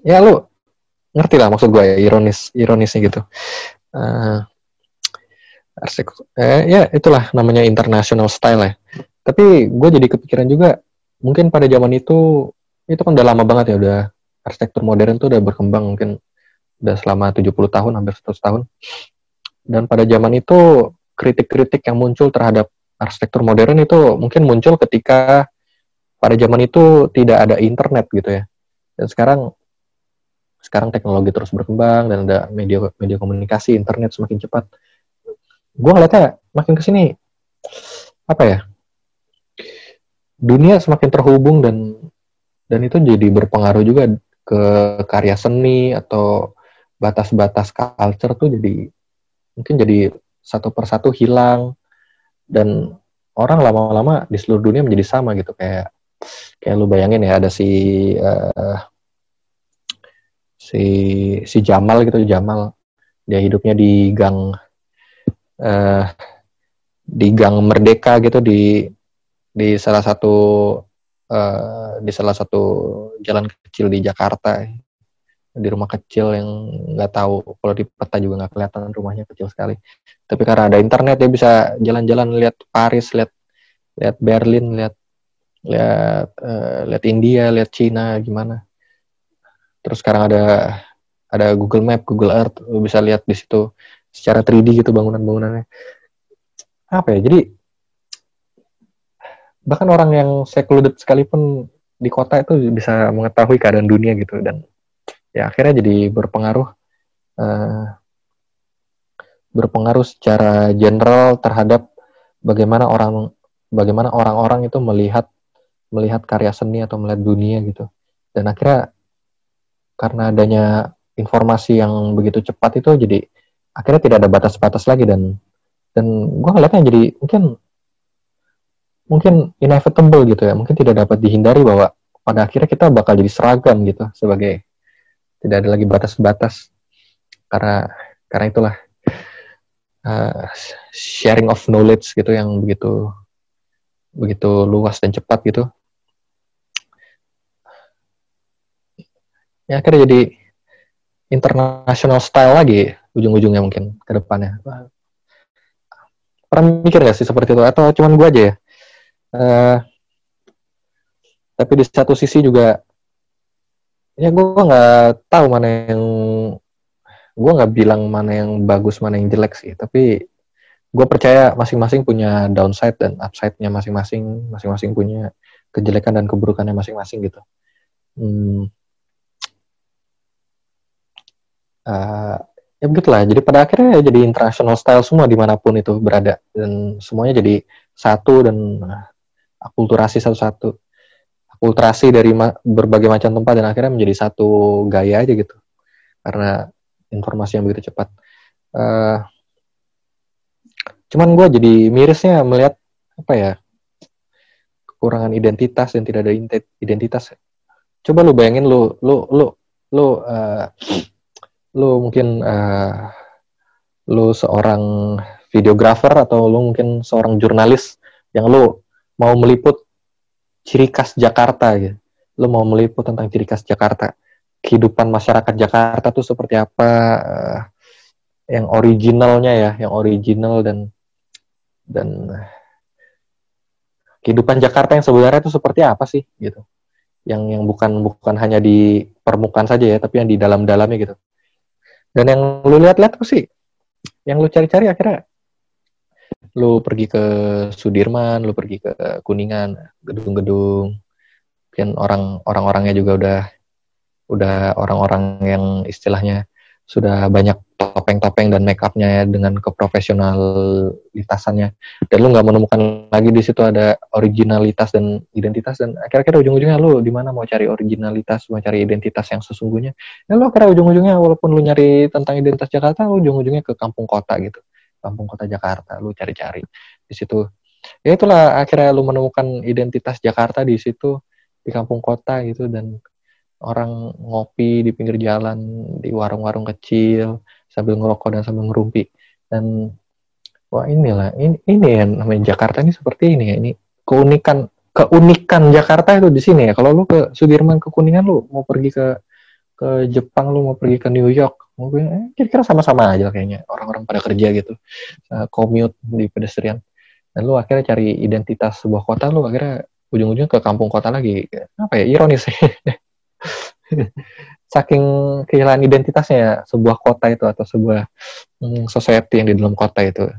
ya lu ngerti lah maksud gue ya ironis ironisnya gitu. Uh, eh, ya itulah namanya international style ya. Tapi gue jadi kepikiran juga mungkin pada zaman itu itu kan udah lama banget ya udah arsitektur modern tuh udah berkembang mungkin udah selama 70 tahun hampir 100 tahun. Dan pada zaman itu kritik-kritik yang muncul terhadap arsitektur modern itu mungkin muncul ketika pada zaman itu tidak ada internet gitu ya. Dan sekarang sekarang teknologi terus berkembang dan ada media media komunikasi internet semakin cepat. Gue ngeliatnya makin ke sini apa ya dunia semakin terhubung dan dan itu jadi berpengaruh juga ke karya seni atau batas-batas culture tuh jadi mungkin jadi satu persatu hilang. Dan orang lama-lama di seluruh dunia menjadi sama gitu kayak kayak lu bayangin ya ada si uh, si si Jamal gitu Jamal. Dia hidupnya di gang uh, di gang Merdeka gitu di di salah satu uh, di salah satu jalan kecil di Jakarta. Di rumah kecil yang nggak tahu kalau di peta juga nggak kelihatan rumahnya kecil sekali. Tapi karena ada internet dia bisa jalan-jalan lihat Paris lihat lihat Berlin lihat lihat uh, lihat India lihat Cina gimana terus sekarang ada ada Google Map, Google Earth, lu bisa lihat di situ secara 3D gitu bangunan-bangunannya. Apa ya? Jadi bahkan orang yang secluded sekalipun di kota itu bisa mengetahui keadaan dunia gitu dan ya akhirnya jadi berpengaruh uh, berpengaruh secara general terhadap bagaimana orang bagaimana orang-orang itu melihat melihat karya seni atau melihat dunia gitu dan akhirnya karena adanya informasi yang begitu cepat itu jadi akhirnya tidak ada batas-batas lagi dan dan gue ngeliatnya jadi mungkin mungkin inevitable gitu ya. Mungkin tidak dapat dihindari bahwa pada akhirnya kita bakal jadi seragam gitu sebagai tidak ada lagi batas-batas. Karena karena itulah uh, sharing of knowledge gitu yang begitu begitu luas dan cepat gitu ya akhirnya jadi international style lagi ujung-ujungnya mungkin ke depannya. Pernah mikir gak sih seperti itu atau cuman gue aja ya? Uh, tapi di satu sisi juga ya gue nggak tahu mana yang gue nggak bilang mana yang bagus mana yang jelek sih tapi gue percaya masing-masing punya downside dan upside-nya masing-masing masing-masing punya kejelekan dan keburukannya masing-masing gitu hmm, uh, ya begitulah. Jadi pada akhirnya ya jadi international style semua di mana pun itu berada. Dan semuanya jadi satu dan uh, akulturasi satu-satu. Akulturasi dari ma berbagai macam tempat dan akhirnya menjadi satu gaya aja gitu. Karena informasi yang begitu cepat. Uh, cuman gue jadi mirisnya melihat apa ya kekurangan identitas dan tidak ada identitas. Coba lu bayangin lu lu lu lu uh, lu mungkin uh, lu seorang videografer atau lu mungkin seorang jurnalis yang lu mau meliput ciri khas Jakarta gitu. Lu mau meliput tentang ciri khas Jakarta. Kehidupan masyarakat Jakarta tuh seperti apa uh, yang originalnya ya, yang original dan dan kehidupan Jakarta yang sebenarnya itu seperti apa sih gitu. Yang yang bukan bukan hanya di permukaan saja ya, tapi yang di dalam-dalamnya gitu dan yang lu lihat-lihat apa sih? Yang lu cari-cari akhirnya? Lu pergi ke Sudirman lu pergi ke Kuningan gedung-gedung. Mungkin orang orang-orangnya juga udah udah orang-orang yang istilahnya sudah banyak topeng-topeng dan make upnya dengan keprofesionalitasannya. Dan lu nggak menemukan lagi di situ ada originalitas dan identitas dan akhir-akhir ujung-ujungnya lu di mana mau cari originalitas mau cari identitas yang sesungguhnya? Ya lu akhirnya ujung-ujungnya walaupun lu nyari tentang identitas Jakarta ujung-ujungnya ke kampung kota gitu. Kampung kota Jakarta lu cari-cari di situ. Ya itulah akhirnya lu menemukan identitas Jakarta di situ di kampung kota gitu dan orang ngopi di pinggir jalan di warung-warung kecil sambil ngerokok dan sambil ngerumpi. Dan wah inilah ini ini ya namanya Jakarta ini seperti ini ya. Ini keunikan keunikan Jakarta itu di sini ya. Kalau lu ke Sudirman ke Kuningan lu mau pergi ke ke Jepang lu mau pergi ke New York mungkin eh, kira-kira sama-sama aja kayaknya orang-orang pada kerja gitu. Uh, commute di pedestrian. Dan lu akhirnya cari identitas sebuah kota lu akhirnya ujung-ujungnya ke kampung kota lagi. Apa ya ironis (laughs) (laughs) saking kehilangan identitasnya ya, sebuah kota itu atau sebuah hmm, society yang di dalam kota itu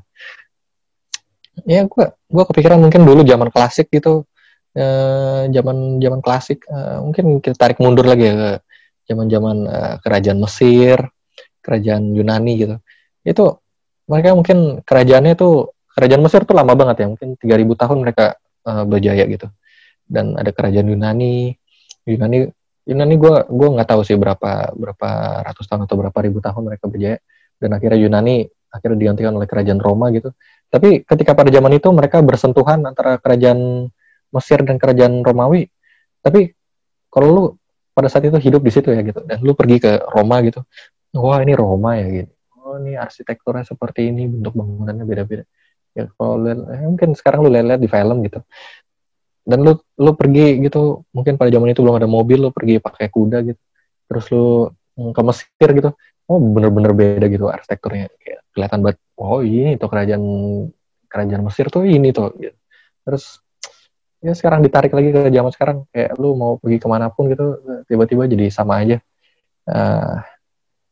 ya gue gue kepikiran mungkin dulu zaman klasik gitu eh, zaman zaman klasik eh, mungkin kita tarik mundur lagi ya ke zaman-zaman uh, kerajaan Mesir, kerajaan Yunani gitu. Itu mereka mungkin kerajaannya itu kerajaan Mesir tuh lama banget ya, mungkin 3000 tahun mereka uh, berjaya gitu. Dan ada kerajaan Yunani, Yunani Yunani gue gue nggak tahu sih berapa berapa ratus tahun atau berapa ribu tahun mereka berjaya dan akhirnya Yunani akhirnya digantikan oleh kerajaan Roma gitu. Tapi ketika pada zaman itu mereka bersentuhan antara kerajaan Mesir dan kerajaan Romawi. Tapi kalau lu pada saat itu hidup di situ ya gitu dan lu pergi ke Roma gitu wah ini Roma ya gitu oh ini arsitekturnya seperti ini bentuk bangunannya beda-beda ya kalau eh, mungkin sekarang lu lihat di film gitu dan lu lu pergi gitu mungkin pada zaman itu belum ada mobil lu pergi pakai kuda gitu. Terus lu mm, ke Mesir gitu. Oh bener-bener beda gitu arsitekturnya. Kayak kelihatan banget oh ini tuh kerajaan kerajaan Mesir tuh ini tuh gitu. terus ya sekarang ditarik lagi ke zaman sekarang. Kayak lu mau pergi ke mana pun gitu tiba-tiba jadi sama aja. Uh,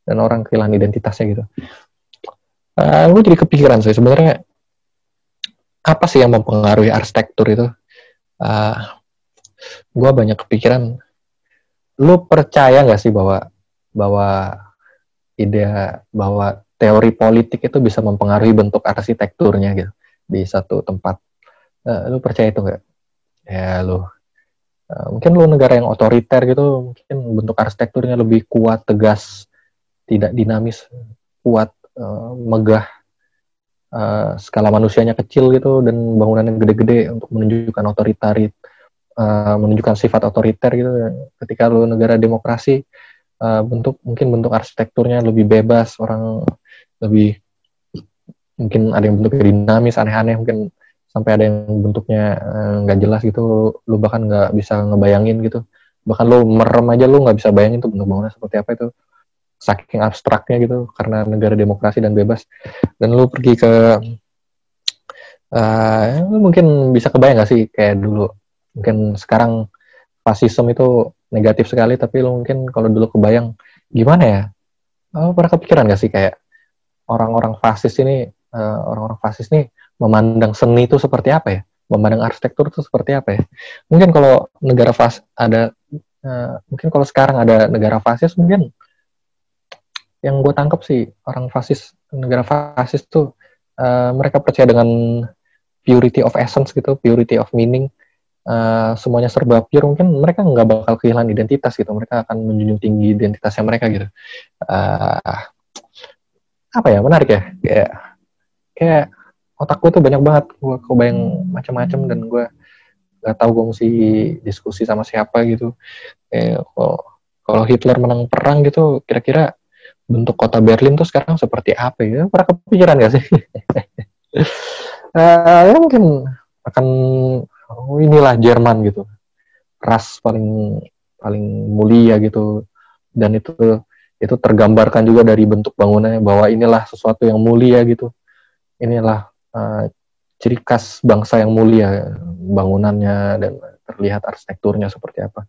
dan orang kehilangan identitasnya gitu. Uh, gue jadi kepikiran sih sebenarnya apa sih yang mempengaruhi arsitektur itu uh, ah, gue banyak kepikiran. Lu percaya nggak sih bahwa bahwa ide bahwa teori politik itu bisa mempengaruhi bentuk arsitekturnya gitu di satu tempat? Uh, lu percaya itu nggak? Ya lo uh, mungkin lo negara yang otoriter gitu mungkin bentuk arsitekturnya lebih kuat tegas tidak dinamis kuat uh, megah uh, skala manusianya kecil gitu dan bangunannya gede-gede untuk menunjukkan otoritaris uh, menunjukkan sifat otoriter gitu. Ketika lo negara demokrasi uh, bentuk mungkin bentuk arsitekturnya lebih bebas orang lebih mungkin ada yang bentuknya dinamis aneh-aneh mungkin sampai ada yang bentuknya nggak uh, jelas gitu lu bahkan nggak bisa ngebayangin gitu. Bahkan lu merem aja lu nggak bisa bayangin tuh bentuk bangunan seperti apa itu saking abstraknya gitu karena negara demokrasi dan bebas dan lu pergi ke uh, mungkin bisa kebayang gak sih kayak dulu mungkin sekarang fasisme itu negatif sekali tapi lu mungkin kalau dulu kebayang gimana ya oh, pernah kepikiran gak sih kayak orang-orang fasis ini uh, orang-orang fasis nih memandang seni itu seperti apa ya? Memandang arsitektur itu seperti apa ya? Mungkin kalau negara fas ada uh, mungkin kalau sekarang ada negara fasis mungkin yang gue tangkap sih orang fasis negara fasis tuh uh, mereka percaya dengan purity of essence gitu, purity of meaning. Uh, semuanya serba pure mungkin mereka nggak bakal kehilangan identitas gitu mereka akan menjunjung tinggi identitasnya mereka gitu uh, apa ya menarik ya kayak kayak otak gue tuh banyak banget gue kebayang macam-macam dan gue nggak tahu gue mesti diskusi sama siapa gitu eh kalau Hitler menang perang gitu kira-kira bentuk kota Berlin tuh sekarang seperti apa ya? Pernah kepikiran gak sih? Uh, (laughs) ya mungkin akan oh, inilah Jerman gitu. Ras paling paling mulia gitu. Dan itu itu tergambarkan juga dari bentuk bangunannya bahwa inilah sesuatu yang mulia gitu. Inilah uh, ciri khas bangsa yang mulia bangunannya dan terlihat arsitekturnya seperti apa.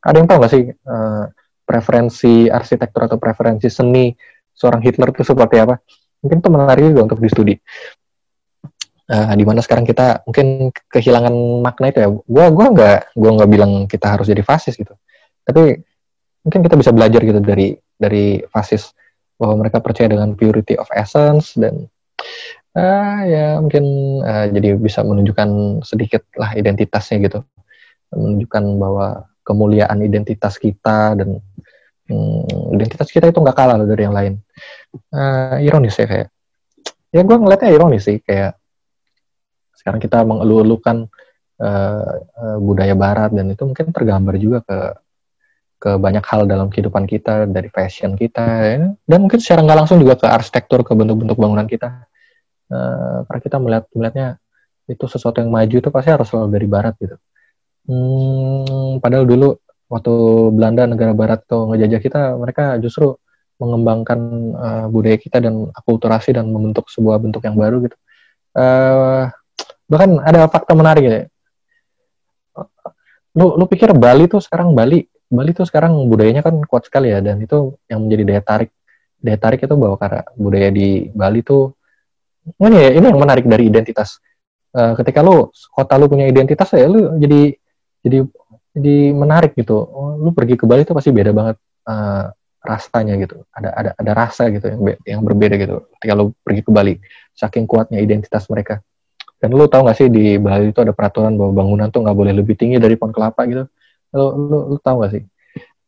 Ada yang tahu nggak sih uh, preferensi arsitektur atau preferensi seni seorang Hitler itu seperti apa? Mungkin itu menarik juga untuk studi. Uh, di mana sekarang kita mungkin kehilangan makna itu ya. Gua gua nggak gua nggak bilang kita harus jadi fasis gitu. Tapi mungkin kita bisa belajar gitu dari dari fasis bahwa mereka percaya dengan purity of essence dan uh, ya mungkin uh, jadi bisa menunjukkan sedikit lah identitasnya gitu menunjukkan bahwa kemuliaan identitas kita dan hmm, identitas kita itu nggak kalah loh dari yang lain. Uh, ironis ya kayak. Ya gue ngeliatnya ironis sih kayak sekarang kita mengeluh-elukan uh, uh, budaya barat dan itu mungkin tergambar juga ke ke banyak hal dalam kehidupan kita dari fashion kita ya. dan mungkin secara nggak langsung juga ke arsitektur ke bentuk-bentuk bangunan kita. Uh, karena kita melihat melihatnya itu sesuatu yang maju itu pasti harus selalu dari barat gitu. Hmm, padahal dulu waktu Belanda negara barat tuh ngejajah kita mereka justru mengembangkan uh, budaya kita dan akulturasi dan membentuk sebuah bentuk yang baru gitu. Uh, bahkan ada fakta menarik ya. Lu lu pikir Bali tuh sekarang Bali? Bali tuh sekarang budayanya kan kuat sekali ya dan itu yang menjadi daya tarik. Daya tarik itu bahwa karena budaya di Bali tuh ini ya ini yang menarik dari identitas. Uh, ketika lu kota lu punya identitas ya lu jadi jadi jadi menarik gitu. Oh, lu pergi ke Bali tuh pasti beda banget uh, rasanya gitu. Ada ada ada rasa gitu yang yang berbeda gitu ketika lu pergi ke Bali saking kuatnya identitas mereka. Dan lu tau gak sih di Bali itu ada peraturan bahwa bangunan tuh nggak boleh lebih tinggi dari pohon kelapa gitu? Lu, lu, lu tahu gak sih?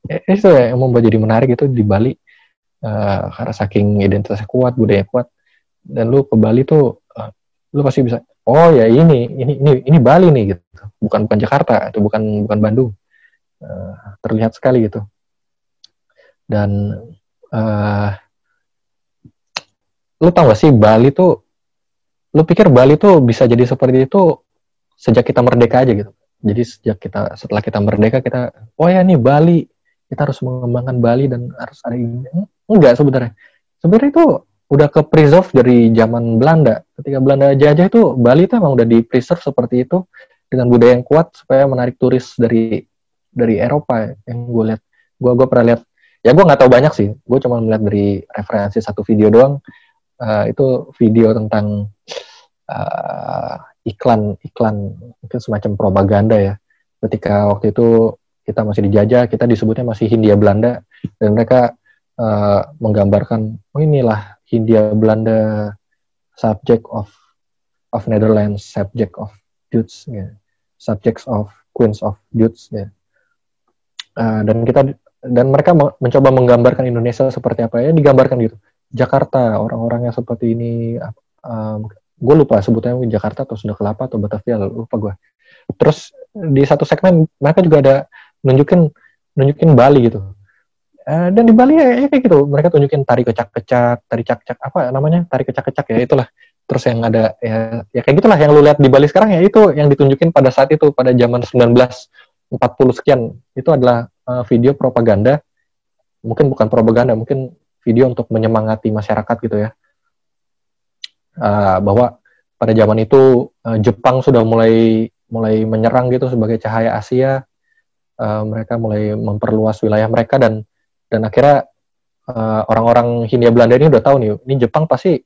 Eh, itu ya yang membuat jadi menarik itu di Bali uh, karena saking identitasnya kuat budaya kuat. Dan lu ke Bali tuh uh, lu pasti bisa oh ya ini ini ini ini Bali nih gitu. Bukan bukan Jakarta atau bukan bukan Bandung. Uh, terlihat sekali gitu. Dan uh, lu tau gak sih Bali tuh lu pikir Bali tuh bisa jadi seperti itu sejak kita merdeka aja gitu? Jadi sejak kita setelah kita merdeka kita oh ya nih Bali kita harus mengembangkan Bali dan harus ada ini. Enggak sebenarnya. Sebenarnya itu udah ke preserve dari zaman Belanda. Ketika Belanda jajah itu Bali itu emang udah di preserve seperti itu dengan budaya yang kuat supaya menarik turis dari dari Eropa yang gue lihat. Gue gue pernah lihat ya gue nggak tahu banyak sih. Gue cuma melihat dari referensi satu video doang. Uh, itu video tentang uh, iklan iklan mungkin semacam propaganda ya. Ketika waktu itu kita masih dijajah kita disebutnya masih Hindia Belanda. Dan mereka uh, menggambarkan oh inilah Hindia Belanda subject of of Netherlands subject of Dutch ya. Subjects of Queens of Dutch ya. Uh, dan kita dan mereka mencoba menggambarkan Indonesia seperti apa. Ya digambarkan gitu. Jakarta orang-orangnya seperti ini um, gue lupa sebutnya Jakarta atau Sunda Kelapa atau Batavia lupa gue terus di satu segmen mereka juga ada nunjukin nunjukin Bali gitu uh, dan di Bali ya, ya kayak gitu. Mereka tunjukin tari kecak-kecak tari cak-cak apa namanya? Tari kecak-kecak ya itulah. Terus yang ada ya, ya kayak gitulah yang lu lihat di Bali sekarang ya itu yang ditunjukin pada saat itu pada zaman 1940 sekian. Itu adalah uh, video propaganda. Mungkin bukan propaganda mungkin video untuk menyemangati masyarakat gitu ya. Uh, bahwa pada zaman itu uh, Jepang sudah mulai mulai menyerang gitu sebagai cahaya Asia. Uh, mereka mulai memperluas wilayah mereka dan dan akhirnya orang orang-orang Hindia Belanda ini udah tahu nih ini Jepang pasti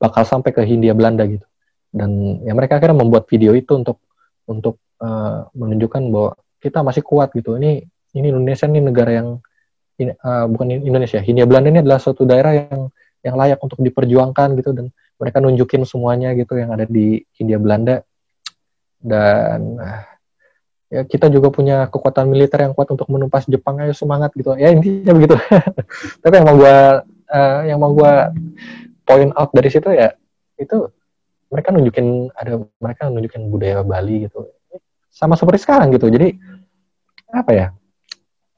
bakal sampai ke Hindia Belanda gitu. Dan ya mereka akhirnya membuat video itu untuk untuk uh, menunjukkan bahwa kita masih kuat gitu. Ini ini Indonesia ini negara yang uh, bukan Indonesia Hindia Belanda ini adalah suatu daerah yang yang layak untuk diperjuangkan gitu. Dan mereka nunjukin semuanya gitu yang ada di Hindia Belanda. Dan ya kita juga punya kekuatan militer yang kuat untuk menumpas Jepang ayo semangat gitu. Ya intinya begitu. (laughs) Tapi yang mau gua uh, yang mau gua point out dari situ ya itu mereka nunjukin ada mereka nunjukin budaya Bali gitu. Sama seperti sekarang gitu. Jadi apa ya?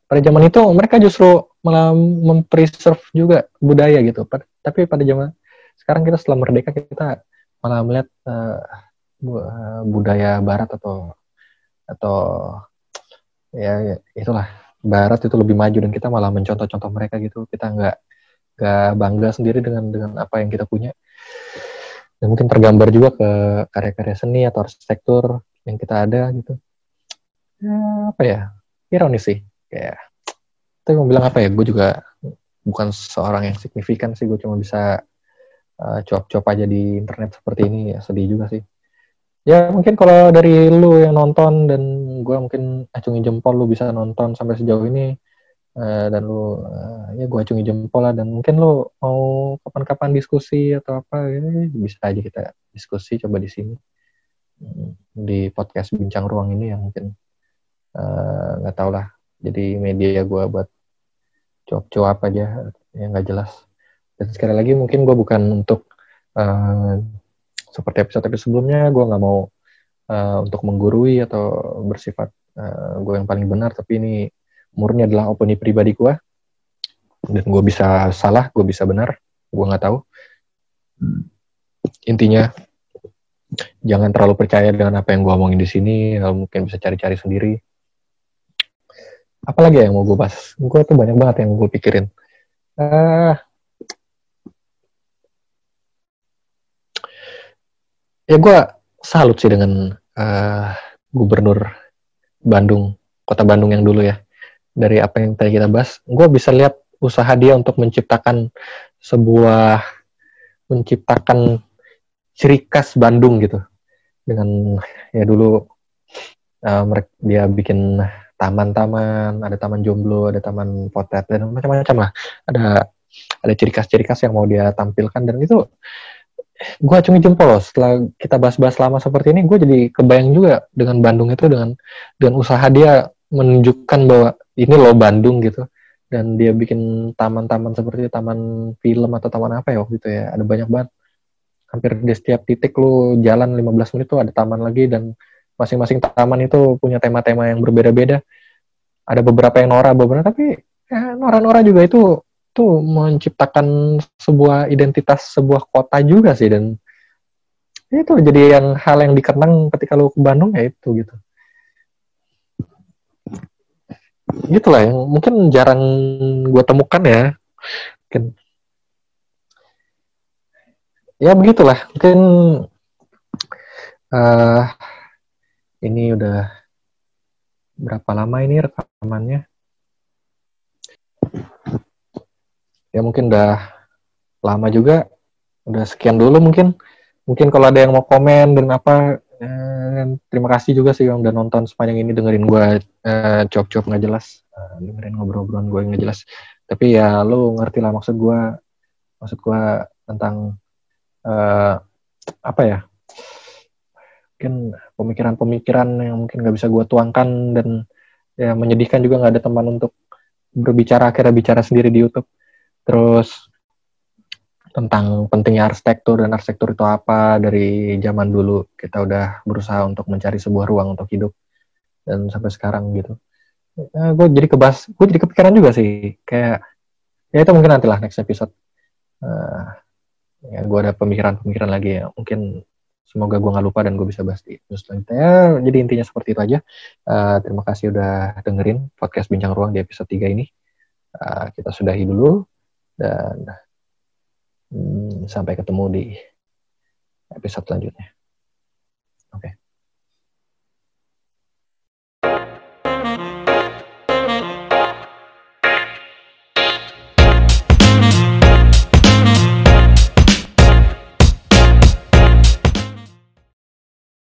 Pada zaman itu mereka justru malah mempreserve juga budaya gitu. Tapi pada zaman sekarang kita setelah merdeka kita malah melihat uh, budaya barat atau atau ya, ya itulah. Barat itu lebih maju dan kita malah mencontoh-contoh mereka gitu. Kita nggak nggak bangga sendiri dengan dengan apa yang kita punya. Dan mungkin tergambar juga ke karya-karya seni atau arsitektur yang kita ada gitu. Ya, apa ya? Ironis sih. Kayak tapi mau bilang apa ya? Gue juga bukan seorang yang signifikan sih. Gue cuma bisa uh, cuap-cuap aja di internet seperti ini. Ya sedih juga sih ya mungkin kalau dari lu yang nonton dan gue mungkin acungi jempol lu bisa nonton sampai sejauh ini uh, dan lu uh, ya gue acungi jempol lah. Dan mungkin lu mau kapan-kapan diskusi atau apa ya, bisa aja kita diskusi coba di sini. Hmm, di podcast bincang ruang ini yang mungkin nggak uh, tau lah. Jadi media gue buat cuap-cuap aja yang nggak jelas. Dan sekali lagi mungkin gue bukan untuk uh, seperti episode episode sebelumnya gue nggak mau uh, untuk menggurui atau bersifat uh, gue yang paling benar tapi ini murni adalah opini pribadi gue dan gue bisa salah gue bisa benar gue nggak tahu. Intinya jangan terlalu percaya dengan apa yang gue omongin di sini mungkin bisa cari-cari sendiri. Apalagi yang mau gue bahas? Gue tuh banyak banget yang gue pikirin. Uh, ya gue salut sih dengan uh, gubernur Bandung kota Bandung yang dulu ya. Dari apa yang tadi kita bahas gue bisa lihat usaha dia untuk menciptakan sebuah menciptakan ciri khas Bandung gitu. Dengan ya dulu uh, dia bikin taman-taman ada taman jomblo ada taman potret dan macam-macam lah. Ada ada ciri khas ciri khas yang mau dia tampilkan dan itu gue acungi jempol loh setelah kita bahas-bahas lama seperti ini gue jadi kebayang juga dengan Bandung itu dengan dengan usaha dia menunjukkan bahwa ini loh Bandung gitu. Dan dia bikin taman-taman seperti taman film atau taman apa ya waktu itu ya ada banyak banget. Hampir di setiap titik lu jalan 15 menit tuh ada taman lagi dan masing-masing taman itu punya tema-tema yang berbeda-beda. Ada beberapa yang norak beberapa tapi ya, norak-norak juga itu tuh menciptakan sebuah identitas sebuah kota juga sih dan itu jadi yang hal yang dikenang ketika lu ke Bandung ya itu gitu. Gitulah yang mungkin jarang gue temukan ya. Mungkin. Ya begitulah mungkin uh, ini udah berapa lama ini rekamannya ya mungkin udah lama juga. Udah sekian dulu mungkin. Mungkin kalau ada yang mau komen dan apa dan terima kasih juga sih yang udah nonton sepanjang ini dengerin gue uh, cop-cop nggak jelas. Uh, dengerin ngobrol-ngobrolan gue nggak jelas. Tapi ya lo ngerti lah maksud gue maksud gue tentang uh, apa ya? Mungkin pemikiran-pemikiran yang mungkin nggak bisa gue tuangkan dan ya menyedihkan juga nggak ada teman untuk berbicara akhirnya bicara sendiri di YouTube terus tentang pentingnya arsitektur dan arsitektur itu apa dari zaman dulu. Kita udah berusaha untuk mencari sebuah ruang untuk hidup. Dan sampai sekarang gitu. Ya, gue jadi kebas gue jadi kepikiran juga sih. Kayak ya itu mungkin nantilah next episode. Uh, ya gue ada pemikiran-pemikiran lagi ya. Mungkin semoga gue nggak lupa dan gue bisa bahas di news selanjutnya. Ya, jadi intinya seperti itu aja. Uh, terima kasih udah dengerin podcast bincang ruang di episode 3 ini. Uh, kita sudahi dulu dan Hmm, sampai ketemu di episode selanjutnya.